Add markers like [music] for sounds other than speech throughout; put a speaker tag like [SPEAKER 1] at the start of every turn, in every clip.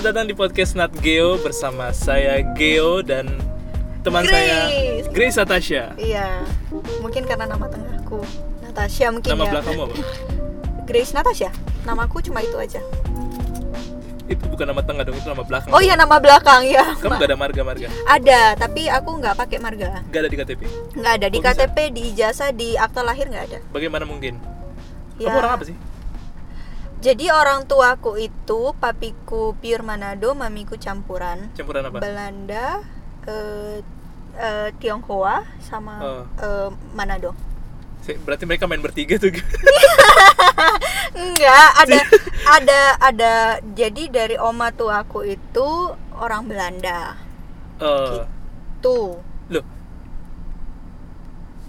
[SPEAKER 1] Selamat datang di podcast Nat Geo bersama saya Geo dan teman saya
[SPEAKER 2] Grace.
[SPEAKER 1] Grace Atasha.
[SPEAKER 2] Iya, mungkin karena nama tengahku Natasha mungkin
[SPEAKER 1] Nama
[SPEAKER 2] ya.
[SPEAKER 1] belakangmu apa? [laughs]
[SPEAKER 2] Grace Natasha. Namaku cuma itu aja.
[SPEAKER 1] Itu bukan nama tengah dong, itu nama belakang.
[SPEAKER 2] Oh iya nama belakang ya.
[SPEAKER 1] Kamu gak ada marga-marga?
[SPEAKER 2] Ada, tapi aku nggak pakai marga.
[SPEAKER 1] Gak ada di KTP?
[SPEAKER 2] Nggak ada di
[SPEAKER 1] Kok bisa?
[SPEAKER 2] KTP, di ijazah, di akta lahir nggak ada.
[SPEAKER 1] Bagaimana mungkin?
[SPEAKER 2] Ya.
[SPEAKER 1] Kamu orang apa sih?
[SPEAKER 2] Jadi orang tuaku itu papiku pure Manado, mamiku campuran.
[SPEAKER 1] Campuran apa?
[SPEAKER 2] Belanda, eh, eh, Tionghoa, sama
[SPEAKER 1] Oh.
[SPEAKER 2] eh, Manado.
[SPEAKER 1] Berarti mereka main bertiga tuh. [laughs]
[SPEAKER 2] Enggak, ada ada ada jadi dari oma tuaku itu orang Belanda.
[SPEAKER 1] Eh,
[SPEAKER 2] Tuh.
[SPEAKER 1] loh.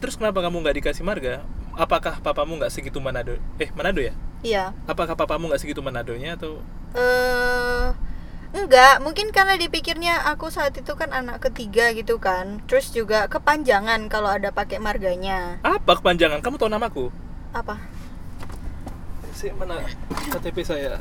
[SPEAKER 1] Terus kenapa kamu nggak dikasih marga? Apakah papamu nggak segitu Manado? Eh, Manado ya?
[SPEAKER 2] Iya.
[SPEAKER 1] Apakah papamu nggak segitu Manadonya atau
[SPEAKER 2] Eh enggak, mungkin karena dipikirnya aku saat itu kan anak ketiga gitu kan. Terus juga kepanjangan kalau ada pakai marganya.
[SPEAKER 1] apa kepanjangan? Kamu tahu namaku?
[SPEAKER 2] Apa?
[SPEAKER 1] Si mana KTP saya?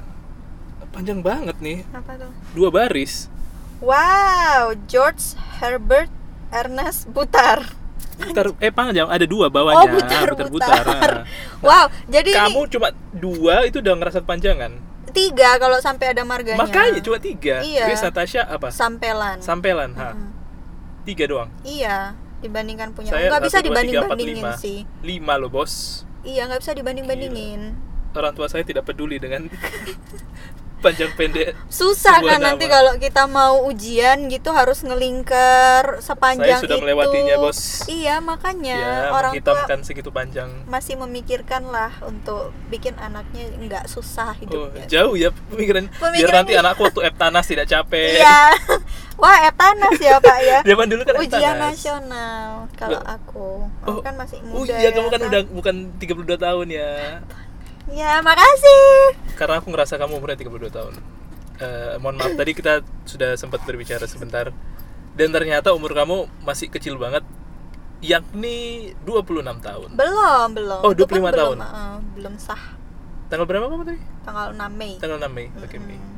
[SPEAKER 1] Panjang banget nih,
[SPEAKER 2] Apa tuh?
[SPEAKER 1] dua baris.
[SPEAKER 2] Wow, George Herbert Ernest Butar.
[SPEAKER 1] Butar, eh panjang, ada dua bawahnya.
[SPEAKER 2] Oh, butar,
[SPEAKER 1] butar.
[SPEAKER 2] butar.
[SPEAKER 1] Nah, [laughs]
[SPEAKER 2] Wow, jadi
[SPEAKER 1] kamu
[SPEAKER 2] ini
[SPEAKER 1] cuma dua itu udah ngerasa panjangan.
[SPEAKER 2] tiga kalau sampai ada marganya.
[SPEAKER 1] Makanya cuma tiga.
[SPEAKER 2] Iya.
[SPEAKER 1] Chris Natasha apa?
[SPEAKER 2] sampelan.
[SPEAKER 1] Sampelan, ha.
[SPEAKER 2] Mm.
[SPEAKER 1] Tiga doang.
[SPEAKER 2] Iya, dibandingkan punya.
[SPEAKER 1] Saya
[SPEAKER 2] nggak bisa dibanding-bandingin
[SPEAKER 1] lima.
[SPEAKER 2] sih.
[SPEAKER 1] Lima loh bos.
[SPEAKER 2] Iya, nggak bisa dibanding-bandingin.
[SPEAKER 1] Orang tua saya tidak peduli dengan [laughs] panjang pendek.
[SPEAKER 2] Susah kan nanti
[SPEAKER 1] nama.
[SPEAKER 2] kalau kita mau ujian gitu harus ngelingkar sepanjang
[SPEAKER 1] Saya sudah
[SPEAKER 2] itu.
[SPEAKER 1] melewatinya, Bos.
[SPEAKER 2] Iya, makanya
[SPEAKER 1] Ya,
[SPEAKER 2] orang tua
[SPEAKER 1] segitu panjang.
[SPEAKER 2] masih memikirkan lah untuk bikin anaknya nggak susah
[SPEAKER 1] Oh,
[SPEAKER 2] hidupnya.
[SPEAKER 1] jauh ya pemikiran. Biar
[SPEAKER 2] Pemikirannya-
[SPEAKER 1] nanti anakku waktu Eptanas tidak capek.
[SPEAKER 2] Iya. [laughs] Wah, etanas ya, Pak ya. [laughs]
[SPEAKER 1] Zaman dulu kan
[SPEAKER 2] Ujian
[SPEAKER 1] Eptanas.
[SPEAKER 2] nasional kalau aku. Aku
[SPEAKER 1] Oh,
[SPEAKER 2] kan masih
[SPEAKER 1] Oh
[SPEAKER 2] muda.
[SPEAKER 1] iya, kamu
[SPEAKER 2] ya
[SPEAKER 1] kan udah bukan 32 tahun ya.
[SPEAKER 2] Ya, makasih.
[SPEAKER 1] Karena aku ngerasa kamu umurnya 32 tahun. Eh, mohon maaf tadi kita sudah sempat berbicara sebentar dan ternyata umur kamu masih kecil banget yakni 26 tahun.
[SPEAKER 2] Belum, belum.
[SPEAKER 1] Oh,
[SPEAKER 2] Itu kan
[SPEAKER 1] 25 tahun.
[SPEAKER 2] Belum, eh, belum sah.
[SPEAKER 1] Tanggal berapa kamu tadi?
[SPEAKER 2] Tanggal 6 Mei.
[SPEAKER 1] Tanggal 6 Mei. Oke, Mei.
[SPEAKER 2] Mm.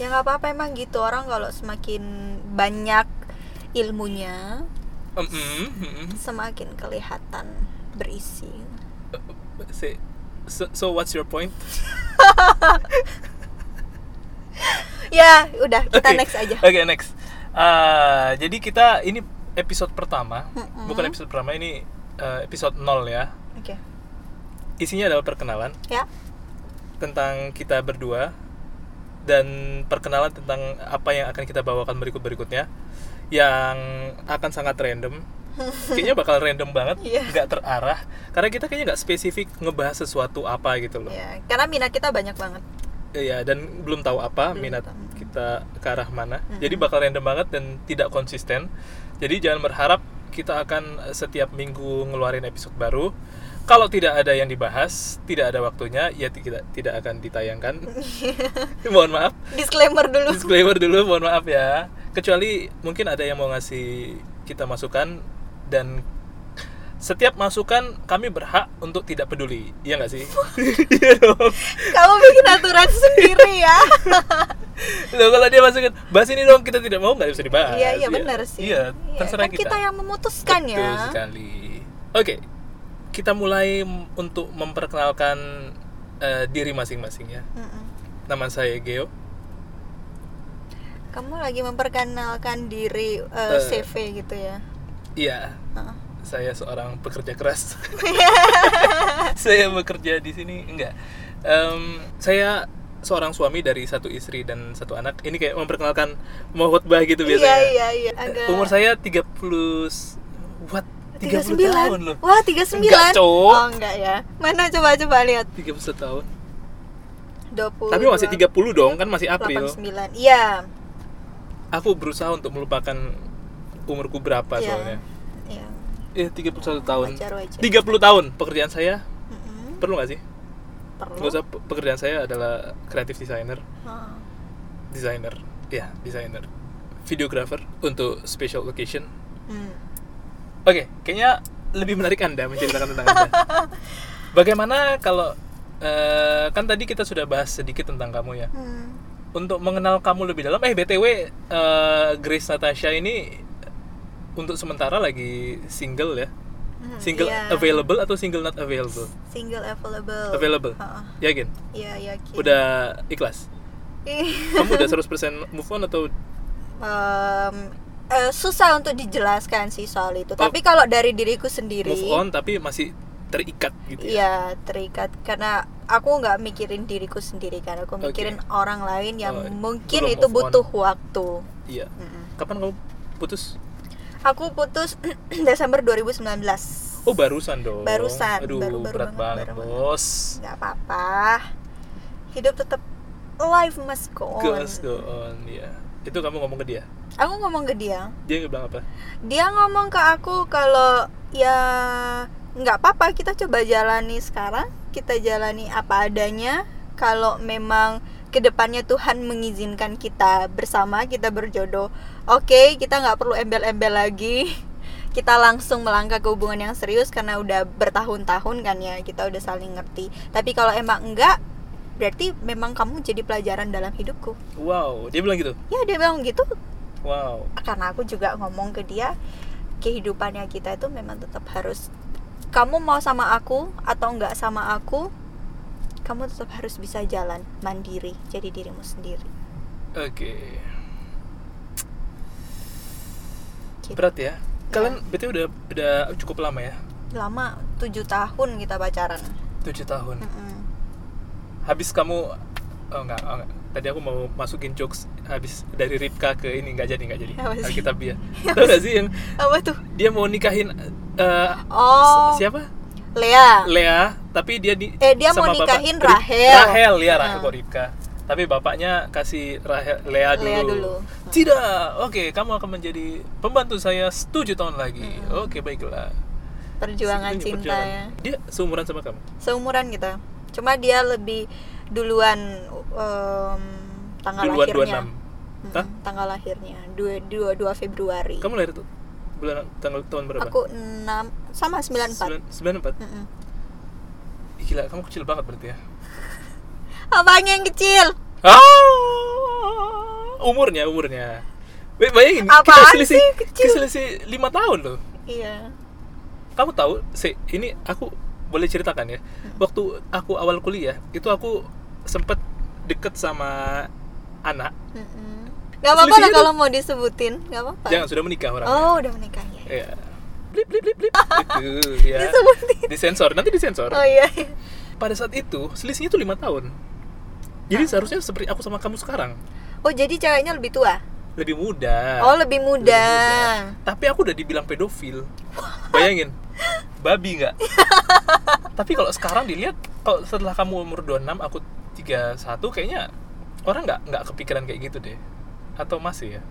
[SPEAKER 2] Ya nggak apa-apa emang gitu orang kalau semakin banyak ilmunya,
[SPEAKER 1] Mm, mm, mm.
[SPEAKER 2] semakin kelihatan berisi.
[SPEAKER 1] Say- so, so what's your point? [laughs]
[SPEAKER 2] Ya, udah kita
[SPEAKER 1] Oke.
[SPEAKER 2] next aja.
[SPEAKER 1] Oke, next. Ah, jadi kita ini episode pertama,
[SPEAKER 2] Mm-mm.
[SPEAKER 1] bukan episode pertama ini eh, episode 0 ya.
[SPEAKER 2] Oke.
[SPEAKER 1] Isinya adalah perkenalan
[SPEAKER 2] Ya.
[SPEAKER 1] tentang kita berdua dan perkenalan tentang apa yang akan kita bawakan berikut-berikutnya yang akan sangat random. Kayaknya bakal random banget,
[SPEAKER 2] Iya.
[SPEAKER 1] nggak terarah. Karena kita kayaknya nggak spesifik ngebahas sesuatu apa gitu loh.
[SPEAKER 2] Ya, karena minat kita banyak banget.
[SPEAKER 1] Iya, dan belum tahu apa
[SPEAKER 2] Belum
[SPEAKER 1] minat
[SPEAKER 2] tahu.
[SPEAKER 1] kita ke arah mana.
[SPEAKER 2] Mm-mm.
[SPEAKER 1] Jadi bakal random banget dan tidak konsisten. Jadi jangan berharap kita akan setiap minggu ngeluarin episode baru. Kalau tidak ada yang dibahas, tidak ada waktunya, ya tidak tidak akan ditayangkan. [laughs] mohon maaf.
[SPEAKER 2] Disclaimer dulu.
[SPEAKER 1] Disclaimer dulu, mohon maaf ya. Kecuali mungkin ada yang mau ngasih kita masukan dan setiap masukan kami berhak untuk tidak peduli. Iya nggak sih? Iya [laughs] dong.
[SPEAKER 2] Kamu bikin aturan sendiri ya. [laughs]
[SPEAKER 1] Loh, kalau dia masukin bahas ini dong kita tidak mau nggak bisa dibahas.
[SPEAKER 2] Iya, iya benar sih.
[SPEAKER 1] Iya, terserah
[SPEAKER 2] kan
[SPEAKER 1] kita.
[SPEAKER 2] kita yang memutuskan
[SPEAKER 1] Betul
[SPEAKER 2] ya.
[SPEAKER 1] sekali. Oke, kita mulai untuk memperkenalkan eh, diri masing-masing ya.
[SPEAKER 2] Mm-mm.
[SPEAKER 1] Nama saya Geo.
[SPEAKER 2] Kamu lagi memperkenalkan diri eh,
[SPEAKER 1] Eh.
[SPEAKER 2] CV gitu ya.
[SPEAKER 1] Iya,
[SPEAKER 2] Heeh.
[SPEAKER 1] saya seorang pekerja keras. [laughs] saya bekerja di sini enggak. Em, saya seorang suami dari satu istri dan satu anak. Ini kayak memperkenalkan mau khotbah gitu biasanya.
[SPEAKER 2] Iya iya iya. Agak
[SPEAKER 1] Umur saya 30 what? 30 tahun loh.
[SPEAKER 2] Wah, 39.
[SPEAKER 1] Enggak, Cok.
[SPEAKER 2] Oh, enggak ya. Mana coba coba lihat.
[SPEAKER 1] 31 tahun.
[SPEAKER 2] 20.
[SPEAKER 1] Tapi masih 30 dong, kan masih April.
[SPEAKER 2] 89. Iya.
[SPEAKER 1] Aku berusaha untuk melupakan umurku berapa
[SPEAKER 2] Iya.
[SPEAKER 1] soalnya.
[SPEAKER 2] Iya.
[SPEAKER 1] Eh 31 tahun.
[SPEAKER 2] Wajar, wajar.
[SPEAKER 1] 30 tahun pekerjaan saya
[SPEAKER 2] Mm-mm.
[SPEAKER 1] perlu nggak sih?
[SPEAKER 2] Perlu.
[SPEAKER 1] Usah pe- pekerjaan saya adalah creative designer, designer, ya designer, videographer untuk special occasion.
[SPEAKER 2] Hmm.
[SPEAKER 1] Oke, kayaknya lebih menarik anda menceritakan tentang anda. [laughs] Bagaimana kalau eh, kan tadi kita sudah bahas sedikit tentang kamu ya.
[SPEAKER 2] Hmm.
[SPEAKER 1] untuk mengenal kamu lebih dalam eh btw eh, Grace Natasha ini untuk sementara lagi single ya.
[SPEAKER 2] Hmm,
[SPEAKER 1] single
[SPEAKER 2] iya.
[SPEAKER 1] available atau single not available?
[SPEAKER 2] Single available.
[SPEAKER 1] Available.
[SPEAKER 2] Heeh.
[SPEAKER 1] yakin
[SPEAKER 2] iya yakin
[SPEAKER 1] udah ikhlas? [laughs] Kamu udah 100% move on atau?
[SPEAKER 2] Em, eh, susah untuk dijelaskan sih soal itu.
[SPEAKER 1] Oh.
[SPEAKER 2] tapi kalau dari diriku sendiri
[SPEAKER 1] move on tapi masih terikat gitu ya?
[SPEAKER 2] Iya terikat. Karena aku nggak mikirin diriku sendiri kan. Aku mikirin orang lain yang
[SPEAKER 1] Oh,
[SPEAKER 2] mungkin itu
[SPEAKER 1] move on.
[SPEAKER 2] butuh waktu.
[SPEAKER 1] iya.
[SPEAKER 2] Mm-mm.
[SPEAKER 1] kapan kamu putus
[SPEAKER 2] Aku putus [clears throat] Desember 2019.
[SPEAKER 1] oh barusan dong
[SPEAKER 2] Barusan,
[SPEAKER 1] aduh
[SPEAKER 2] baru-baru
[SPEAKER 1] berat
[SPEAKER 2] banget,
[SPEAKER 1] banget,
[SPEAKER 2] baru
[SPEAKER 1] bos
[SPEAKER 2] nggak apa-apa. Hidup tetap life must go on.
[SPEAKER 1] Girls go on ya itu kamu ngomong ke dia
[SPEAKER 2] Aku ngomong ke dia.
[SPEAKER 1] dia bilang apa
[SPEAKER 2] Dia ngomong ke aku kalau ya nggak apa-apa kita coba jalani sekarang. Kita jalani apa adanya. Kalau memang ke depannya Tuhan mengizinkan kita bersama, kita berjodoh. Oke, kita nggak perlu embel-embel lagi. [laughs] Kita langsung melangkah ke hubungan yang serius karena udah bertahun-tahun kan ya, kita udah saling ngerti. Tapi kalau emang enggak, berarti memang kamu jadi pelajaran dalam hidupku.
[SPEAKER 1] wow dia bilang gitu
[SPEAKER 2] Ya dia bilang gitu,
[SPEAKER 1] wow
[SPEAKER 2] karena aku juga ngomong ke dia kehidupannya kita itu memang tetap harus kamu mau sama aku atau enggak sama aku kamu tetap harus bisa jalan mandiri jadi dirimu sendiri.
[SPEAKER 1] Oke.
[SPEAKER 2] Gitu.
[SPEAKER 1] berat ya? Kalian betul udah udah cukup lama ya?
[SPEAKER 2] Lama tujuh tahun kita pacaran.
[SPEAKER 1] Tujuh tahun.
[SPEAKER 2] Mm-mm.
[SPEAKER 1] habis kamu oh enggak, oh enggak. tadi aku mau masukin jokes habis dari Ripka ke ini nggak jadi nggak jadi. Kita biar [laughs] tahu nggak sih yang
[SPEAKER 2] apa tuh?
[SPEAKER 1] dia mau nikahin eh,
[SPEAKER 2] oh.
[SPEAKER 1] si- siapa
[SPEAKER 2] Lea.
[SPEAKER 1] Lea tapi dia di
[SPEAKER 2] Eh, dia mau
[SPEAKER 1] sama bapak-
[SPEAKER 2] nikahin
[SPEAKER 1] Rip-
[SPEAKER 2] Rahel.
[SPEAKER 1] Rahel ya Rahel
[SPEAKER 2] Ah.
[SPEAKER 1] kok Ripka tapi bapaknya kasih Rahel Lea dulu,
[SPEAKER 2] Lea dulu.
[SPEAKER 1] tidak. Oke kamu akan menjadi pembantu saya tujuh tahun lagi. Oke baiklah.
[SPEAKER 2] Perjuangan cinta
[SPEAKER 1] perjuangan.
[SPEAKER 2] ya.
[SPEAKER 1] Dia seumuran sama kamu?
[SPEAKER 2] Seumuran kita. Cuma dia lebih duluan em, tanggal
[SPEAKER 1] duluan dua
[SPEAKER 2] lahirnya
[SPEAKER 1] enam.
[SPEAKER 2] Mm-mm,
[SPEAKER 1] Hah?
[SPEAKER 2] tanggal lahirnya. Dua dua dua Februari.
[SPEAKER 1] Kamu lahir tuh bulan tanggal tahun berapa
[SPEAKER 2] aku enam sama sembilan empat
[SPEAKER 1] Sembilan- sembilan empat
[SPEAKER 2] Mm-mm.
[SPEAKER 1] Ih, gila kamu kecil banget berarti ya [laughs]
[SPEAKER 2] Apanya yang kecil?
[SPEAKER 1] ah umurnya umurnya Ba- bayangin kita
[SPEAKER 2] Apaan
[SPEAKER 1] selisih
[SPEAKER 2] sih, kecil?
[SPEAKER 1] kita selisih lima tahun loh
[SPEAKER 2] Iya.
[SPEAKER 1] kamu tahu sih ini aku boleh ceritakan ya waktu aku awal kuliah itu aku sempet deket sama anak
[SPEAKER 2] Mm-mm. Gak apa-apa lah kalau mau disebutin, gak apa-apa.
[SPEAKER 1] jangan sudah menikah orangnya
[SPEAKER 2] Oh, udah menikah ya.
[SPEAKER 1] ya blip blip blip blip [laughs] gitu ya
[SPEAKER 2] Disebutin.
[SPEAKER 1] disensor nanti disensor
[SPEAKER 2] Oh iya.
[SPEAKER 1] pada saat itu selisihnya tuh lima tahun jadi seharusnya seperti aku sama kamu sekarang
[SPEAKER 2] Oh, jadi ceweknya lebih tua.
[SPEAKER 1] lebih muda
[SPEAKER 2] Oh, lebih muda.
[SPEAKER 1] Lebih muda. tapi aku udah dibilang pedofil [laughs] bayangin babi nggak [laughs] tapi kalau sekarang dilihat kalau setelah kamu umur 26 aku 31 kayaknya orang nggak nggak kepikiran kayak gitu deh atau masih ya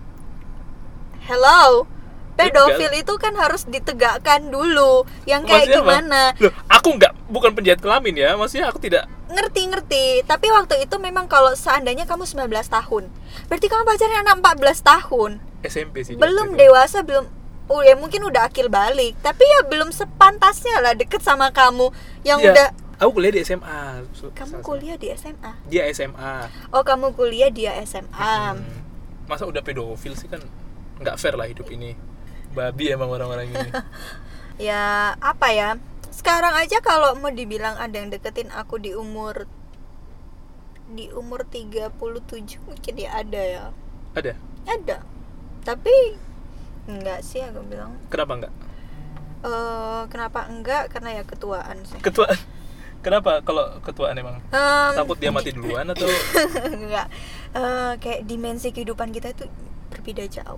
[SPEAKER 2] Hello. Pedofil
[SPEAKER 1] Enggak.
[SPEAKER 2] itu kan harus ditegakkan dulu. Yang kayak
[SPEAKER 1] Maksudnya apa?
[SPEAKER 2] gimana?
[SPEAKER 1] Loh, aku nggak bukan penjahat kelamin ya maksudnya aku tidak
[SPEAKER 2] Ngerti-ngerti. Tapi waktu itu memang kalau seandainya kamu 19 tahun, berarti kamu pacarnya anak 14 tahun.
[SPEAKER 1] SMP sih
[SPEAKER 2] belum
[SPEAKER 1] itu.
[SPEAKER 2] dewasa belum oh ya mungkin udah akil balik tapi ya belum sepantasnya lah deket sama kamu yang
[SPEAKER 1] Iya,
[SPEAKER 2] udah
[SPEAKER 1] aku kuliah di SMA
[SPEAKER 2] kamu kuliah di SMA
[SPEAKER 1] dia SMA
[SPEAKER 2] oh kamu kuliah dia SMA
[SPEAKER 1] Hmm. Masa udah pedofil sih kan nggak fair lah hidup ini. Babi emang orang-orang ini. [laughs]
[SPEAKER 2] Ya apa ya? Sekarang aja kalau mau dibilang ada yang deketin aku di umur di umur 37 mungkin ya ada ya.
[SPEAKER 1] Ada?
[SPEAKER 2] Ada. Tapi enggak sih aku bilang.
[SPEAKER 1] Kenapa nggak?
[SPEAKER 2] Eh kenapa enggak karena ya ketuaan sih.
[SPEAKER 1] Ketua kenapa kalau ketuaan emang?
[SPEAKER 2] Em,
[SPEAKER 1] takut dia mati duluan atau [laughs]
[SPEAKER 2] enggak Eh, kayak dimensi kehidupan kita itu berbeda jauh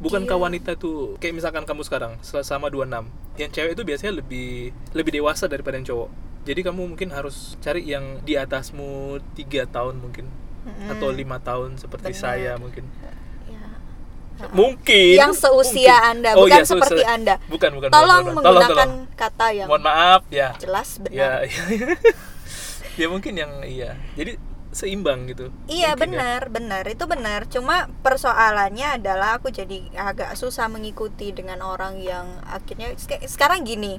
[SPEAKER 1] bukankah wanita tuh kayak misalkan kamu sekarang sel- sama 26 yang cewek itu biasanya lebih lebih dewasa daripada yang cowok jadi kamu mungkin harus cari yang di atasmu tiga tahun mungkin
[SPEAKER 2] Mm-mm.
[SPEAKER 1] atau lima tahun seperti
[SPEAKER 2] Benar.
[SPEAKER 1] saya mungkin
[SPEAKER 2] Ya.
[SPEAKER 1] mungkin
[SPEAKER 2] yang seusia
[SPEAKER 1] mungkin.
[SPEAKER 2] anda
[SPEAKER 1] Oh
[SPEAKER 2] bukan
[SPEAKER 1] seusia-
[SPEAKER 2] seperti anda
[SPEAKER 1] bukan bukan
[SPEAKER 2] tolong
[SPEAKER 1] bukan, bukan.
[SPEAKER 2] menggunakan
[SPEAKER 1] tolong,
[SPEAKER 2] kata yang
[SPEAKER 1] mohon maaf ya
[SPEAKER 2] jelas
[SPEAKER 1] ya
[SPEAKER 2] benar
[SPEAKER 1] ya, [laughs] ya mungkin yang iya jadi seimbang gitu
[SPEAKER 2] iya
[SPEAKER 1] ya.
[SPEAKER 2] benar benar itu benar cuma persoalannya adalah aku jadi agak susah mengikuti dengan orang yang akhirnya sek- sekarang gini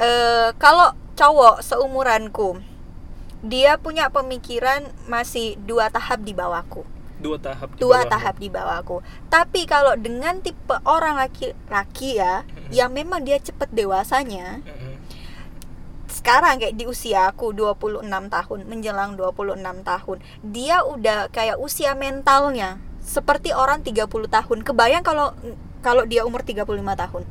[SPEAKER 2] eh kalau cowok seumuranku dia punya pemikiran masih dua tahap di bawahku
[SPEAKER 1] dua tahap di
[SPEAKER 2] dua
[SPEAKER 1] bawahmu.
[SPEAKER 2] tahap di bawahku tapi kalau dengan tipe orang laki-laki ya yang memang dia cepet dewasanya
[SPEAKER 1] Mm-mm.
[SPEAKER 2] Sekarang kayak di usia aku 26 tahun menjelang 26 tahun dia udah kayak usia mentalnya seperti orang 30 tahun kebayang kalau kalau dia umur 35 tahun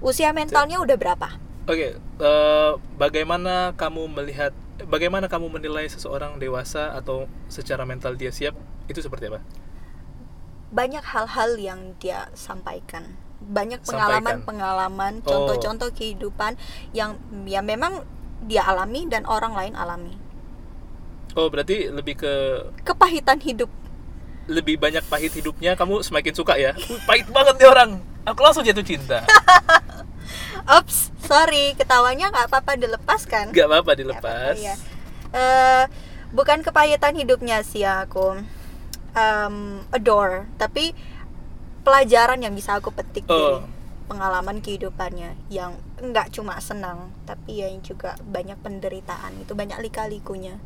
[SPEAKER 2] usia mentalnya udah berapa
[SPEAKER 1] Oke, eh, bagaimana kamu melihat, bagaimana kamu menilai seseorang dewasa atau secara mental dia siap? Itu seperti apa?
[SPEAKER 2] banyak hal-hal yang dia sampaikan banyak pengalaman-pengalaman
[SPEAKER 1] Oh.
[SPEAKER 2] contoh-contoh kehidupan yang ya memang dia alami dan orang lain alami
[SPEAKER 1] Oh, berarti lebih ke
[SPEAKER 2] kepahitan hidup
[SPEAKER 1] lebih banyak pahit hidupnya, kamu semakin suka ya? Pahit banget nih orang. Aku langsung jatuh cinta. [laughs]
[SPEAKER 2] Ops, sorry, ketawanya nggak apa-apa dilepaskan.
[SPEAKER 1] Gak apa-apa
[SPEAKER 2] Nggak
[SPEAKER 1] dilepas.
[SPEAKER 2] apa-apa, ya. Eh, bukan kepahitan hidupnya sih aku um, adore, tapi pelajaran yang bisa aku petik dari
[SPEAKER 1] Oh.
[SPEAKER 2] pengalaman kehidupannya yang nggak cuma senang, tapi yang juga banyak penderitaan itu banyak lika-likunya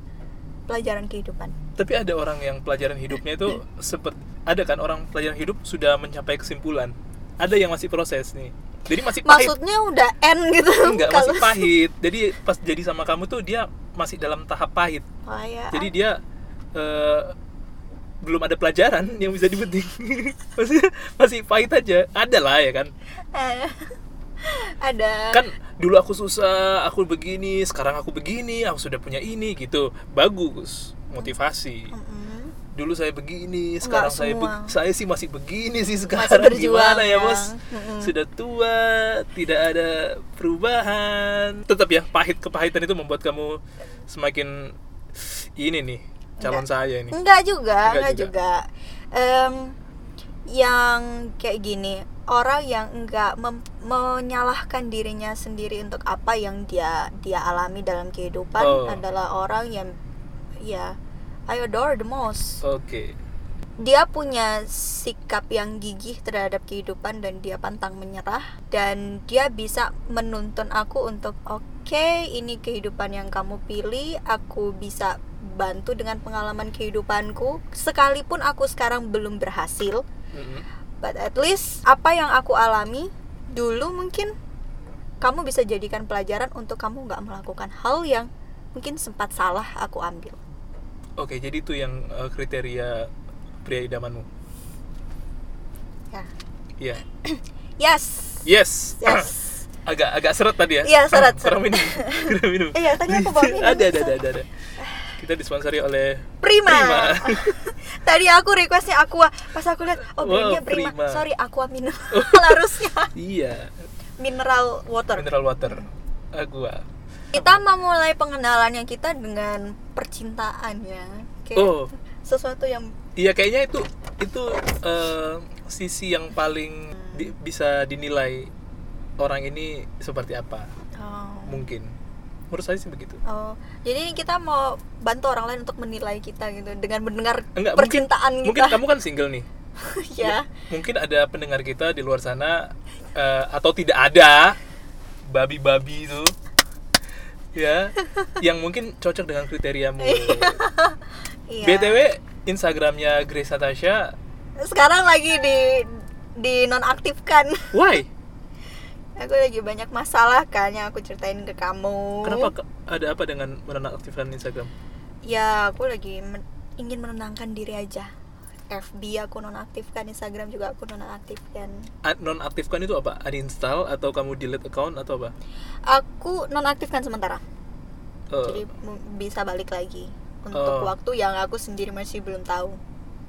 [SPEAKER 2] pelajaran kehidupan.
[SPEAKER 1] Tapi ada orang yang pelajaran hidupnya itu [clears throat] seperti ada kan orang pelajaran hidup sudah mencapai kesimpulan. Ada yang masih proses nih. Jadi masih pahit.
[SPEAKER 2] Maksudnya udah end gitu. [laughs]
[SPEAKER 1] Enggak,
[SPEAKER 2] Kalau-
[SPEAKER 1] masih pahit. Jadi pas jadi sama kamu tuh dia masih dalam tahap pahit.
[SPEAKER 2] Oh, ya.
[SPEAKER 1] Jadi dia eh, belum ada pelajaran yang bisa dipetik. [laughs] Maksudnya masih pahit aja. Ada lah ya kan.
[SPEAKER 2] Eh, [laughs] ada
[SPEAKER 1] Kan dulu aku susah, aku begini, sekarang aku begini, aku sudah punya ini gitu. Bagus, motivasi. Dulu saya begini, sekarang saya be- saya sih masih begini sih sekarang.
[SPEAKER 2] Masih berjuang,
[SPEAKER 1] Gimana ya,
[SPEAKER 2] ya.
[SPEAKER 1] Bos? Sudah tua, tidak ada perubahan. Tetap ya, pahit kepahitan itu membuat kamu semakin ini nih, calon
[SPEAKER 2] Enggak.
[SPEAKER 1] saya ini.
[SPEAKER 2] Enggak juga,
[SPEAKER 1] Enggak
[SPEAKER 2] enggak,
[SPEAKER 1] juga.
[SPEAKER 2] juga. Em, yang kayak gini, orang yang enggak menyalahkan dirinya sendiri untuk apa yang dia dia alami dalam kehidupan
[SPEAKER 1] Oh.
[SPEAKER 2] adalah orang yang ya I adore the most.
[SPEAKER 1] Oke.
[SPEAKER 2] Dia punya sikap yang gigih terhadap kehidupan dan dia pantang menyerah dan dia bisa menuntun aku untuk oke ini kehidupan yang kamu pilih aku bisa bantu dengan pengalaman kehidupanku sekalipun aku sekarang belum berhasil
[SPEAKER 1] Mm-mm.
[SPEAKER 2] but at least apa yang aku alami dulu mungkin kamu bisa jadikan pelajaran untuk kamu nggak melakukan hal yang mungkin sempat salah aku ambil
[SPEAKER 1] Oke, jadi itu yang eh, kriteria pria idamanmu.
[SPEAKER 2] ya
[SPEAKER 1] Iya.
[SPEAKER 2] yes
[SPEAKER 1] Yes.
[SPEAKER 2] yes
[SPEAKER 1] agak agak seret tadi ya.
[SPEAKER 2] Iya, seret, [laughs]
[SPEAKER 1] Kurang
[SPEAKER 2] seret.
[SPEAKER 1] minum. Kurang minum.
[SPEAKER 2] Iya, tadi aku bawa minum.
[SPEAKER 1] ada, ada, ada, ada, ada. Kita disponsori oleh
[SPEAKER 2] Prima.
[SPEAKER 1] Prima. [laughs]
[SPEAKER 2] Tadi aku requestnya Aqua, pas aku lihat oh brandnya
[SPEAKER 1] Wow,
[SPEAKER 2] Prima.
[SPEAKER 1] Prima.
[SPEAKER 2] Sorry Aqua minum [laughs] harusnya
[SPEAKER 1] iya,
[SPEAKER 2] mineral water.
[SPEAKER 1] mineral water. Agua.
[SPEAKER 2] Kita memulai pengenalannya kita dengan percintaan ya. Kayak
[SPEAKER 1] Oh.
[SPEAKER 2] sesuatu yang
[SPEAKER 1] Iya, kayaknya itu itu eh, sisi yang paling di- bisa dinilai orang ini seperti apa.
[SPEAKER 2] oh,
[SPEAKER 1] Mungkin. Menurut saya sih begitu.
[SPEAKER 2] oh. Jadi kita mau bantu orang lain untuk menilai kita gitu dengan mendengar
[SPEAKER 1] Enggak,
[SPEAKER 2] percintaan
[SPEAKER 1] Mungkin
[SPEAKER 2] kita.
[SPEAKER 1] kamu kan single nih. [laughs]
[SPEAKER 2] ya.
[SPEAKER 1] Mungkin ada pendengar kita di luar sana eh, atau tidak ada babi-babi itu ya [laughs] yang mungkin cocok dengan kriteriamu.
[SPEAKER 2] Iya. [laughs]
[SPEAKER 1] BTW Instagramnya Grace Natasha,
[SPEAKER 2] Sekarang lagi di di nonaktifkan.
[SPEAKER 1] why?
[SPEAKER 2] Aku lagi banyak masalah kan yang aku ceritain ke kamu.
[SPEAKER 1] Kenapa ke- ada apa dengan menonaktifkan Instagram?
[SPEAKER 2] Ya, aku lagi men- ingin menenangkan diri aja. FB aku nonaktifkan, Instagram juga aku nonaktifkan.
[SPEAKER 1] Nonaktifkan itu apa? Uninstall atau kamu delete account atau apa?
[SPEAKER 2] Aku nonaktifkan sementara.
[SPEAKER 1] Eh,
[SPEAKER 2] Jadi bisa balik lagi untuk
[SPEAKER 1] Oh.
[SPEAKER 2] waktu yang aku sendiri masih belum tahu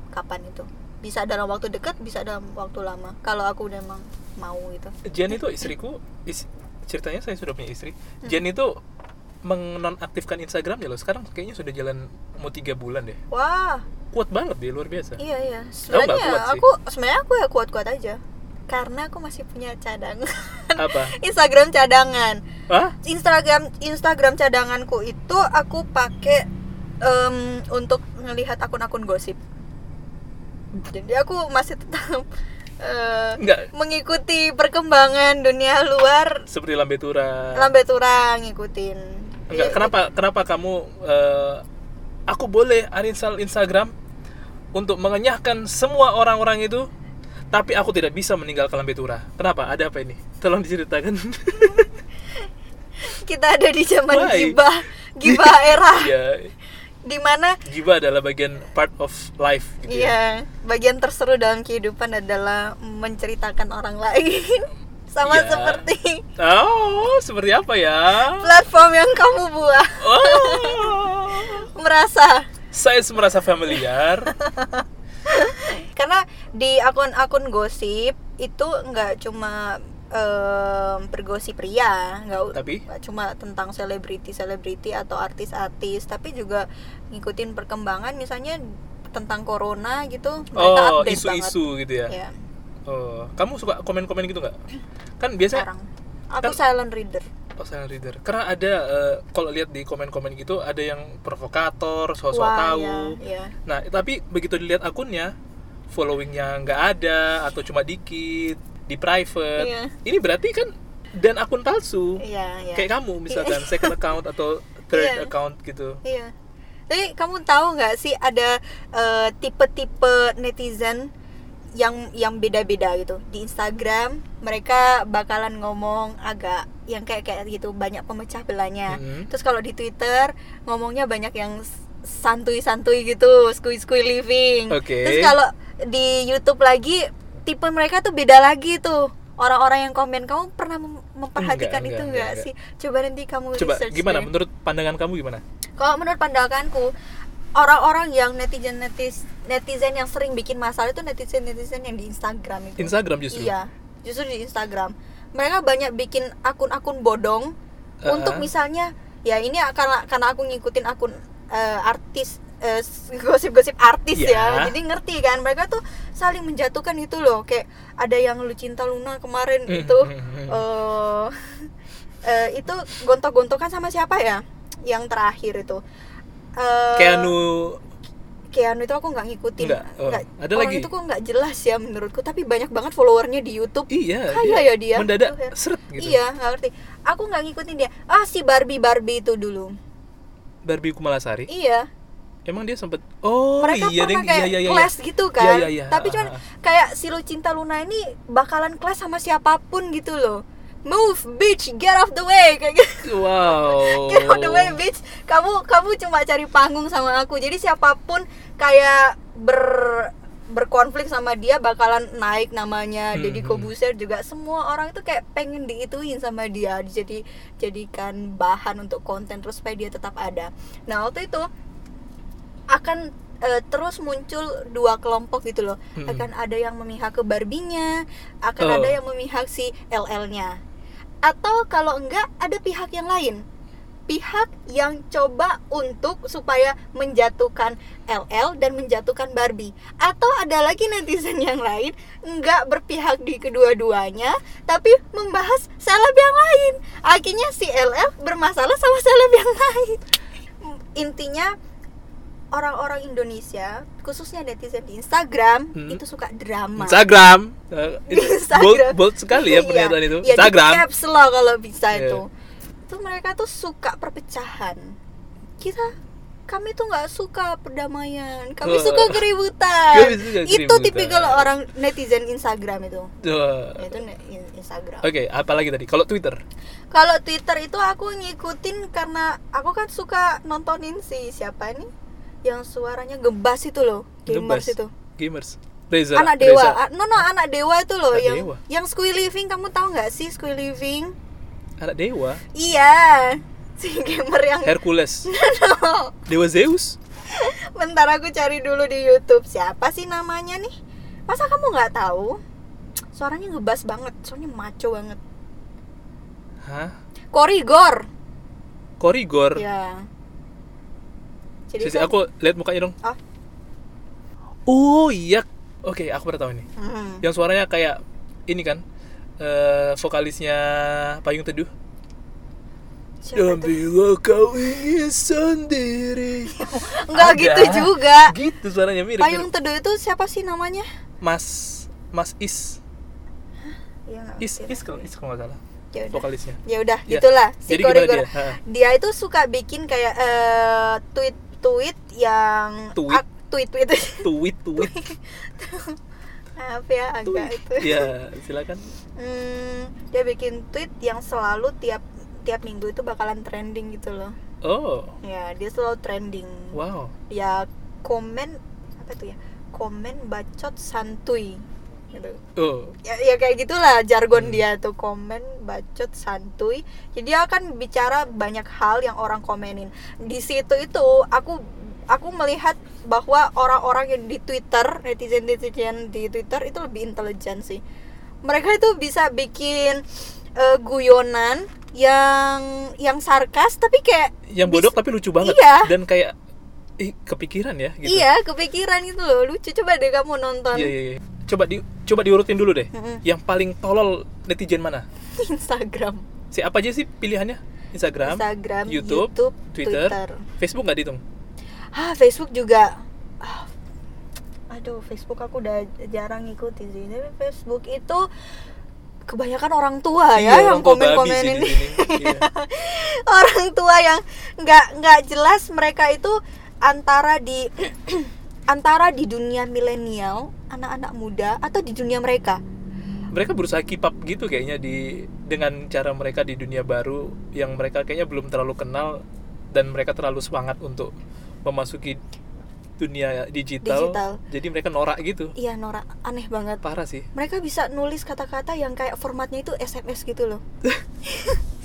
[SPEAKER 2] kapan itu. Bisa dalam waktu dekat, bisa dalam waktu lama. Kalau aku udah emang mau gitu.
[SPEAKER 1] Jen itu istriku, is- ceritanya saya sudah punya istri.
[SPEAKER 2] Hmm.
[SPEAKER 1] Jen itu menonaktifkan Instagramnya loh. Sekarang kayaknya sudah jalan mau tiga bulan deh.
[SPEAKER 2] Wah,
[SPEAKER 1] Kuat banget dia, luar biasa.
[SPEAKER 2] iya iya. Sebenarnya
[SPEAKER 1] sih.
[SPEAKER 2] aku sebenarnya aku ya kuat-kuat aja. Karena aku masih punya cadangan.
[SPEAKER 1] Apa? [laughs]
[SPEAKER 2] Instagram cadangan.
[SPEAKER 1] Hah?
[SPEAKER 2] Instagram Instagram cadanganku itu aku pakai em, untuk melihat akun-akun gosip. Jadi aku masih tetap
[SPEAKER 1] Enggak.
[SPEAKER 2] mengikuti perkembangan dunia luar.
[SPEAKER 1] Seperti Lambe Tura.
[SPEAKER 2] Lambe Tura ngikutin.
[SPEAKER 1] Enggak,
[SPEAKER 2] Iya.
[SPEAKER 1] kenapa kenapa kamu eh, aku boleh uninstall Instagram untuk mengenyahkan semua orang-orang itu tapi aku tidak bisa meninggalkan Lambe Tura. Kenapa? Ada apa ini? Tolong diceritakan. [laughs]
[SPEAKER 2] kita ada di zaman
[SPEAKER 1] Why?
[SPEAKER 2] gibah gibah [laughs] era
[SPEAKER 1] ya,
[SPEAKER 2] di mana
[SPEAKER 1] giba adalah bagian part of life gitu ya.
[SPEAKER 2] Iya, bagian terseru dalam kehidupan adalah menceritakan orang lain. [laughs] Sama
[SPEAKER 1] Iya.
[SPEAKER 2] seperti
[SPEAKER 1] Oh, seperti apa ya?
[SPEAKER 2] platform yang kamu buat.
[SPEAKER 1] Oh, [laughs]
[SPEAKER 2] Merasa
[SPEAKER 1] saya merasa familiar. [laughs]
[SPEAKER 2] karena di akun-akun gosip itu nggak cuma em, bergosip pria, nggak
[SPEAKER 1] Tapi?
[SPEAKER 2] cuma tentang selebriti-selebriti atau artis-artis, tapi juga ngikutin perkembangan misalnya tentang corona gitu. Mereka
[SPEAKER 1] Oh,
[SPEAKER 2] update
[SPEAKER 1] isu-isu gitu ya.
[SPEAKER 2] banget. Ya,
[SPEAKER 1] Oh, kamu suka komen-komen gitu nggak? Kan biasanya
[SPEAKER 2] sekarang. Aku
[SPEAKER 1] kan-
[SPEAKER 2] silent reader.
[SPEAKER 1] Oh, silent reader. Karena ada eh, kalau lihat di komen-komen gitu ada yang provokator, sosok
[SPEAKER 2] Wah,
[SPEAKER 1] tahu.
[SPEAKER 2] ya, ya.
[SPEAKER 1] Nah, tapi begitu dilihat akunnya, followingnya nggak ada atau cuma dikit di private.
[SPEAKER 2] Iya.
[SPEAKER 1] Ini berarti kan dan akun palsu.
[SPEAKER 2] Iya, iya.
[SPEAKER 1] Kayak kamu misalkan second account atau third
[SPEAKER 2] Iya.
[SPEAKER 1] account gitu.
[SPEAKER 2] Iya. Tapi kamu tahu nggak sih ada eh, tipe-tipe netizen yang yang beda-beda gitu di Instagram mereka bakalan ngomong agak yang kayak kayak gitu banyak pemecah belahnya.
[SPEAKER 1] Mhm.
[SPEAKER 2] Terus kalau di Twitter ngomongnya banyak yang santuy-santuy gitu, skuy-skuy living.
[SPEAKER 1] Oke.
[SPEAKER 2] Terus kalau di YouTube lagi tipe mereka tuh beda lagi tuh. Orang-orang yang komen kamu pernah mem- memperhatikan
[SPEAKER 1] Enggak,
[SPEAKER 2] itu
[SPEAKER 1] enggak,
[SPEAKER 2] nggak
[SPEAKER 1] enggak,
[SPEAKER 2] sih? Coba nanti kamu
[SPEAKER 1] Coba
[SPEAKER 2] research
[SPEAKER 1] gimana
[SPEAKER 2] deh.
[SPEAKER 1] menurut pandangan kamu gimana?
[SPEAKER 2] Kalau menurut pandanganku orang-orang yang netizen netis, netizen yang sering bikin masalah itu netizen netizen yang di Instagram itu.
[SPEAKER 1] Instagram justru.
[SPEAKER 2] Iya, justru di Instagram. Mereka banyak bikin akun-akun bodong
[SPEAKER 1] Uh-uh.
[SPEAKER 2] untuk misalnya ya ini karena karena aku ngikutin akun eh, artis eh, gosip-gosip artis
[SPEAKER 1] Ya.
[SPEAKER 2] ya. Jadi ngerti kan mereka tuh saling menjatuhkan itu loh. Kayak ada yang lu cinta Luna kemarin
[SPEAKER 1] Hmm,
[SPEAKER 2] itu eh [laughs] eh, itu gontok-gontokan sama siapa ya? Yang terakhir itu. Eh,
[SPEAKER 1] Keanu
[SPEAKER 2] Keanu itu aku nggak ngikutin.
[SPEAKER 1] Nggak? Oh, ada
[SPEAKER 2] orang
[SPEAKER 1] lagi?
[SPEAKER 2] itu kok nggak jelas ya menurutku. Tapi banyak banget followernya di YouTube.
[SPEAKER 1] Iya,
[SPEAKER 2] Kaya ya dia.
[SPEAKER 1] Mendadak
[SPEAKER 2] ya.
[SPEAKER 1] seret gitu.
[SPEAKER 2] Iya, nggak ngerti. Aku nggak ngikutin dia. Ah, si Barbie Barbie itu dulu.
[SPEAKER 1] Barbie Kumalasari.
[SPEAKER 2] Iya.
[SPEAKER 1] Emang dia sempet Oh
[SPEAKER 2] Mereka
[SPEAKER 1] iya
[SPEAKER 2] pernah
[SPEAKER 1] deng,
[SPEAKER 2] kayak
[SPEAKER 1] iya, iya, iya.
[SPEAKER 2] clash gitu kan.
[SPEAKER 1] Iya, iya, iya.
[SPEAKER 2] Tapi cuman kayak si Lucinta Luna ini bakalan clash sama siapa pun gitu loh. Move, bitch, get off the way kayak gitu.
[SPEAKER 1] Wow. [laughs]
[SPEAKER 2] Get off the way, bitch. Kamu kamu cuma cari panggung sama aku. Jadi siapa pun kayak ber berkonflik sama dia bakalan naik namanya
[SPEAKER 1] Hmm,
[SPEAKER 2] Deddy
[SPEAKER 1] hmm.
[SPEAKER 2] Kobuser juga semua orang itu kayak pengen diituin sama dia jadi jadikan bahan untuk konten terus supaya dia tetap ada nah waktu itu akan eh, terus muncul dua kelompok gitu loh.
[SPEAKER 1] Hmm.
[SPEAKER 2] akan ada yang memihak ke Barbinya akan
[SPEAKER 1] Oh.
[SPEAKER 2] ada yang memihak si LL-nya atau kalau enggak ada pihak yang lain. Pihak yang coba untuk supaya menjatuhkan LL dan menjatuhkan Barbie. Atau ada lagi netizen yang lain nggak berpihak di kedua-duanya tapi membahas seleb yang lain. Akhirnya si LL bermasalah sama seleb yang lain. Intinya orang-orang Indonesia khususnya netizen di Instagram
[SPEAKER 1] Hmm.
[SPEAKER 2] itu suka drama
[SPEAKER 1] Instagram. [laughs] Eh, itu
[SPEAKER 2] Instagram.
[SPEAKER 1] Bold, bold sekali ya
[SPEAKER 2] Iya,
[SPEAKER 1] pernyataan itu.
[SPEAKER 2] iya,
[SPEAKER 1] Instagram.
[SPEAKER 2] caps lah kalau bisa
[SPEAKER 1] Iya.
[SPEAKER 2] itu itu mereka tuh suka perpecahan kita kami tuh nggak suka perdamaian kami
[SPEAKER 1] Wah.
[SPEAKER 2] suka keributan
[SPEAKER 1] Kami suka
[SPEAKER 2] itu tipikal orang netizen Instagram itu
[SPEAKER 1] Tuh.
[SPEAKER 2] itu Instagram
[SPEAKER 1] Oke, apa lagi tadi? Kalau Twitter.
[SPEAKER 2] kalau Twitter itu aku ngikutin karena aku kan suka nontonin si siapa nih yang suaranya gebas itu loh gamers
[SPEAKER 1] Gebas.
[SPEAKER 2] itu
[SPEAKER 1] Gamers. Reza.
[SPEAKER 2] anak dewa
[SPEAKER 1] Reza.
[SPEAKER 2] Ah, no no anak dewa itu loh
[SPEAKER 1] Anak
[SPEAKER 2] yang
[SPEAKER 1] Dewa.
[SPEAKER 2] yang Squid Living kamu tahu nggak sih Squid Living
[SPEAKER 1] Anak dewa.
[SPEAKER 2] iya [laughs] si gamer yang
[SPEAKER 1] Hercules. [laughs]
[SPEAKER 2] No.
[SPEAKER 1] Dewa Zeus. [laughs]
[SPEAKER 2] bentar aku cari dulu di YouTube siapa sih namanya nih masa kamu nggak tahu suaranya ngebas banget soalnya maco banget
[SPEAKER 1] Hah?
[SPEAKER 2] Korigor
[SPEAKER 1] Korigor.
[SPEAKER 2] ya jadi
[SPEAKER 1] Sisi,
[SPEAKER 2] kan-
[SPEAKER 1] aku lihat mukanya dong.
[SPEAKER 2] Ah.
[SPEAKER 1] Oh iya. Oke, aku pernah tahu ini.
[SPEAKER 2] Hmm.
[SPEAKER 1] Yang suaranya kayak ini kan. eh vokalisnya Payung Teduh.
[SPEAKER 2] Siapa
[SPEAKER 1] Dan
[SPEAKER 2] tuh?
[SPEAKER 1] bila kau ingin sendiri. [laughs]
[SPEAKER 2] Nggak
[SPEAKER 1] Ada.
[SPEAKER 2] gitu juga
[SPEAKER 1] Gitu suaranya mirip.
[SPEAKER 2] Payung
[SPEAKER 1] mirip.
[SPEAKER 2] Teduh itu siapa sih namanya
[SPEAKER 1] Mas Mas Is.
[SPEAKER 2] ya, nggak
[SPEAKER 1] Is Is kalau Is kalau nggak salah.
[SPEAKER 2] Ya udah.
[SPEAKER 1] vokalisnya.
[SPEAKER 2] Ya udah,
[SPEAKER 1] Ya.
[SPEAKER 2] gitulah si
[SPEAKER 1] Jadi dia? Ha.
[SPEAKER 2] Dia itu suka bikin kayak eh, tweet-tweet yang
[SPEAKER 1] Tweet?
[SPEAKER 2] ak- tweet-tweet
[SPEAKER 1] Tweet, tweet, [laughs]
[SPEAKER 2] apa [laughs] ya agak
[SPEAKER 1] tweet.
[SPEAKER 2] itu.
[SPEAKER 1] Ya, silakan.
[SPEAKER 2] Hmm, dia bikin tweet yang selalu tiap tiap minggu itu bakalan trending gitu loh.
[SPEAKER 1] Oh,
[SPEAKER 2] Ya, dia selalu trending.
[SPEAKER 1] wow.
[SPEAKER 2] Ya komen apa tuh ya? Komen bacot santuy. Gitu.
[SPEAKER 1] Oh,
[SPEAKER 2] Ya, ya kayak gitulah jargon
[SPEAKER 1] Hmm.
[SPEAKER 2] dia tuh komen bacot santuy. Jadi dia akan bicara banyak hal yang orang komenin. Di situ itu aku aku melihat bahwa orang-orang yang di Twitter, netizen-netizen di Twitter itu lebih intelijen sih. Mereka itu bisa bikin eh, guyonan yang yang sarkas tapi kayak
[SPEAKER 1] yang bodoh tapi lucu banget
[SPEAKER 2] Iya.
[SPEAKER 1] dan kayak ih kepikiran ya gitu.
[SPEAKER 2] iya kepikiran gitu loh lucu coba deh kamu nonton
[SPEAKER 1] Iya, iya, iya. Coba di coba diurutin dulu deh.
[SPEAKER 2] Mm-mm.
[SPEAKER 1] Yang paling tolol netizen mana? [laughs]
[SPEAKER 2] Instagram
[SPEAKER 1] Si apa aja sih pilihannya? Instagram,
[SPEAKER 2] Instagram
[SPEAKER 1] YouTube,
[SPEAKER 2] YouTube
[SPEAKER 1] Twitter,
[SPEAKER 2] Twitter.
[SPEAKER 1] Facebook nggak dihitung?
[SPEAKER 2] ah Facebook juga Ah, aduh Facebook aku udah jarang ngikutin sih tapi Facebook itu kebanyakan orang tua ya
[SPEAKER 1] Iya,
[SPEAKER 2] yang
[SPEAKER 1] orang tua
[SPEAKER 2] komen
[SPEAKER 1] babi
[SPEAKER 2] komen
[SPEAKER 1] sih di
[SPEAKER 2] ini.
[SPEAKER 1] Iya. [laughs]
[SPEAKER 2] orang tua yang nggak nggak jelas mereka itu antara di [clears throat] antara di dunia milenial anak-anak muda atau di dunia mereka
[SPEAKER 1] Mereka berusaha keep up gitu kayaknya di dengan cara mereka di dunia baru yang mereka kayaknya belum terlalu kenal dan mereka terlalu semangat untuk memasuki dunia digital.
[SPEAKER 2] Digital.
[SPEAKER 1] Jadi mereka norak gitu.
[SPEAKER 2] iya Nora aneh banget
[SPEAKER 1] Parah sih.
[SPEAKER 2] mereka bisa nulis kata-kata yang kayak formatnya itu SMS gitu loh [laughs]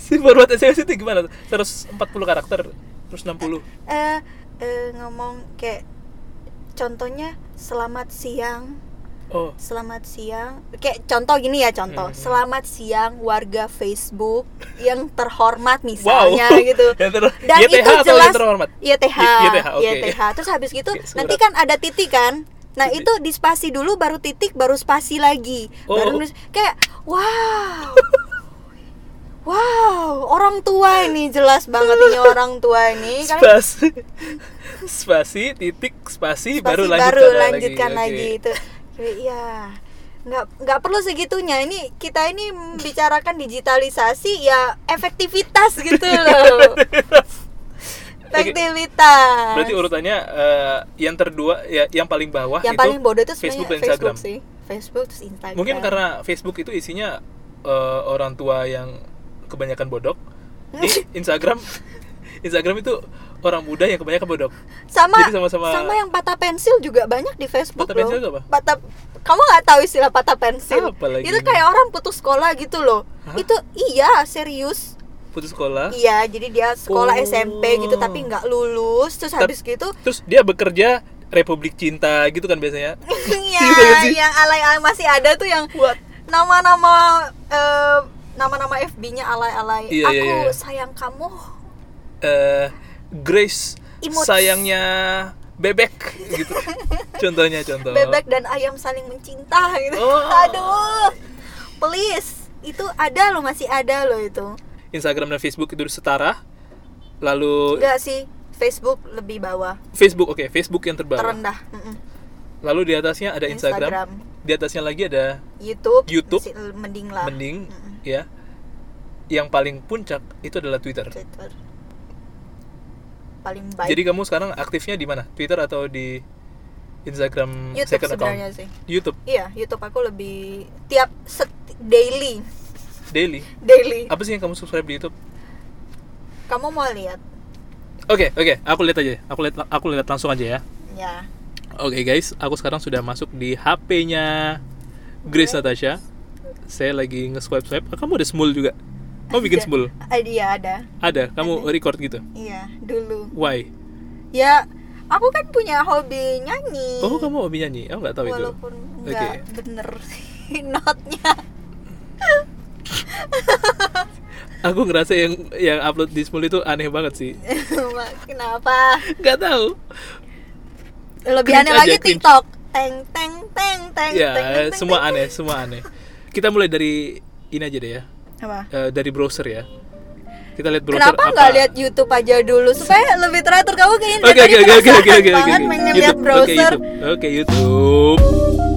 [SPEAKER 1] Si format SMS itu gimana? 140 karakter, terus 60.
[SPEAKER 2] eh eh, ngomong kayak contohnya selamat siang
[SPEAKER 1] Oh,
[SPEAKER 2] selamat siang kayak contoh gini ya contoh
[SPEAKER 1] Hmm.
[SPEAKER 2] selamat siang warga Facebook yang terhormat misalnya
[SPEAKER 1] wow. [laughs]
[SPEAKER 2] gitu
[SPEAKER 1] ter
[SPEAKER 2] dan
[SPEAKER 1] YTH
[SPEAKER 2] itu jelas
[SPEAKER 1] terhormat?
[SPEAKER 2] YTH
[SPEAKER 1] YTH, oke.
[SPEAKER 2] YTH terus habis gitu
[SPEAKER 1] surat.
[SPEAKER 2] nanti kan ada titik kan nah itu di spasi dulu baru titik baru spasi lagi baru
[SPEAKER 1] Oh.
[SPEAKER 2] nulis kayak wow [laughs] wow orang tua ini jelas banget ini [laughs] orang tua ini.
[SPEAKER 1] Spasi, spasi, titik, spasi,
[SPEAKER 2] spasi
[SPEAKER 1] baru
[SPEAKER 2] baru
[SPEAKER 1] lanjutkan,
[SPEAKER 2] lanjutkan
[SPEAKER 1] lagi.
[SPEAKER 2] lagi, itu. Kayak, ya nggak nggak perlu segitunya. Ini kita ini membicarakan digitalisasi ya efektivitas gitu [laughs] loh. Efektivitas.
[SPEAKER 1] Berarti urutannya eh, yang terdua ya yang paling bawah
[SPEAKER 2] yang
[SPEAKER 1] itu
[SPEAKER 2] paling bodoh itu
[SPEAKER 1] Facebook dan Instagram.
[SPEAKER 2] Facebook sih. Facebook terus Instagram.
[SPEAKER 1] Mungkin karena Facebook itu isinya eh, orang tua yang kebanyakan bodok. Di [laughs] Instagram Instagram itu orang muda yang kebanyakan bodok.
[SPEAKER 2] sama
[SPEAKER 1] Jadi sama-sama-
[SPEAKER 2] sama yang patah pensil juga banyak di Facebook
[SPEAKER 1] Patah
[SPEAKER 2] loh.
[SPEAKER 1] pensil apa?
[SPEAKER 2] Patah kamu nggak tahu istilah patah pensil?
[SPEAKER 1] Apa lagi
[SPEAKER 2] itu
[SPEAKER 1] ini?
[SPEAKER 2] kayak orang putus sekolah gitu loh.
[SPEAKER 1] Hah?
[SPEAKER 2] Itu iya serius.
[SPEAKER 1] Putus sekolah.
[SPEAKER 2] Iya, jadi dia sekolah
[SPEAKER 1] Oh.
[SPEAKER 2] SMP gitu tapi nggak lulus, terus
[SPEAKER 1] Tap-
[SPEAKER 2] habis gitu
[SPEAKER 1] Terus dia bekerja Republik Cinta gitu kan biasanya. [laughs]
[SPEAKER 2] Iya,
[SPEAKER 1] Gitu kan sih?
[SPEAKER 2] yang alay-alay masih ada tuh yang
[SPEAKER 1] What?
[SPEAKER 2] nama-nama eh, nama-nama FB-nya alay-alay.
[SPEAKER 1] Iya,
[SPEAKER 2] Aku
[SPEAKER 1] iya, iya.
[SPEAKER 2] sayang kamu.
[SPEAKER 1] eh Grace
[SPEAKER 2] Emotes.
[SPEAKER 1] sayangnya bebek gitu. [laughs] Contohnya contoh.
[SPEAKER 2] Bebek dan ayam saling mencinta gitu.
[SPEAKER 1] Oh.
[SPEAKER 2] Aduh. Please, itu ada loh, masih ada loh itu.
[SPEAKER 1] Instagram dan Facebook itu setara. Lalu
[SPEAKER 2] Enggak sih, Facebook lebih bawah,
[SPEAKER 1] Facebook oke, Facebook yang terbawah.
[SPEAKER 2] terendah. Mm-mm.
[SPEAKER 1] Lalu di atasnya ada Instagram.
[SPEAKER 2] Instagram.
[SPEAKER 1] Di atasnya lagi ada
[SPEAKER 2] YouTube,
[SPEAKER 1] YouTube.
[SPEAKER 2] mending lah.
[SPEAKER 1] mending
[SPEAKER 2] Mm-mm.
[SPEAKER 1] Ya. Yang paling puncak itu adalah Twitter.
[SPEAKER 2] Twitter. Paling baik.
[SPEAKER 1] Jadi kamu sekarang aktifnya di mana? Twitter atau di Instagram
[SPEAKER 2] YouTube
[SPEAKER 1] second account?
[SPEAKER 2] sebenarnya sih.
[SPEAKER 1] YouTube
[SPEAKER 2] Iya, YouTube aku lebih tiap set, daily,
[SPEAKER 1] daily.
[SPEAKER 2] daily.
[SPEAKER 1] Apa sih yang kamu subscribe di YouTube?
[SPEAKER 2] Kamu mau lihat?
[SPEAKER 1] Oke, oke, aku lihat aja. Aku lihat aku lihat langsung aja ya.
[SPEAKER 2] Ya.
[SPEAKER 1] Oke guys, aku sekarang sudah masuk di HP-nya Grace Natasha. Saya lagi nge-swipe swipe. Ah, kamu ada smul juga? Kamu bikin
[SPEAKER 2] Ada.
[SPEAKER 1] smul?
[SPEAKER 2] Ah, Iya ada.
[SPEAKER 1] Ada. Kamu record gitu?
[SPEAKER 2] Iya, dulu.
[SPEAKER 1] Why?
[SPEAKER 2] Ya, aku kan punya hobi nyanyi.
[SPEAKER 1] Oh, kamu hobi nyanyi? Aku nggak tahu itu.
[SPEAKER 2] Walaupun nggak bener sih [laughs] notnya.
[SPEAKER 1] Aku ngerasa yang yang upload di smul itu aneh banget sih. [laughs]
[SPEAKER 2] Kenapa?
[SPEAKER 1] Nggak tahu.
[SPEAKER 2] Lebih
[SPEAKER 1] Cringe
[SPEAKER 2] aneh
[SPEAKER 1] aja,
[SPEAKER 2] lagi
[SPEAKER 1] cringe.
[SPEAKER 2] TikTok. Teng teng teng teng.
[SPEAKER 1] Ya,
[SPEAKER 2] teng, teng, teng,
[SPEAKER 1] semua
[SPEAKER 2] teng.
[SPEAKER 1] aneh, semua aneh. [laughs] Kita mulai dari ini aja deh ya.
[SPEAKER 2] Apa?
[SPEAKER 1] Eh, dari browser ya. Kita lihat browser
[SPEAKER 2] Kenapa nggak lihat YouTube aja dulu supaya lebih teratur kamu kayaknya
[SPEAKER 1] oke oke
[SPEAKER 2] penasaran
[SPEAKER 1] oke.
[SPEAKER 2] banget
[SPEAKER 1] oke.
[SPEAKER 2] pengen lihat
[SPEAKER 1] YouTube, Oke
[SPEAKER 2] browser.
[SPEAKER 1] YouTube. Oke YouTube.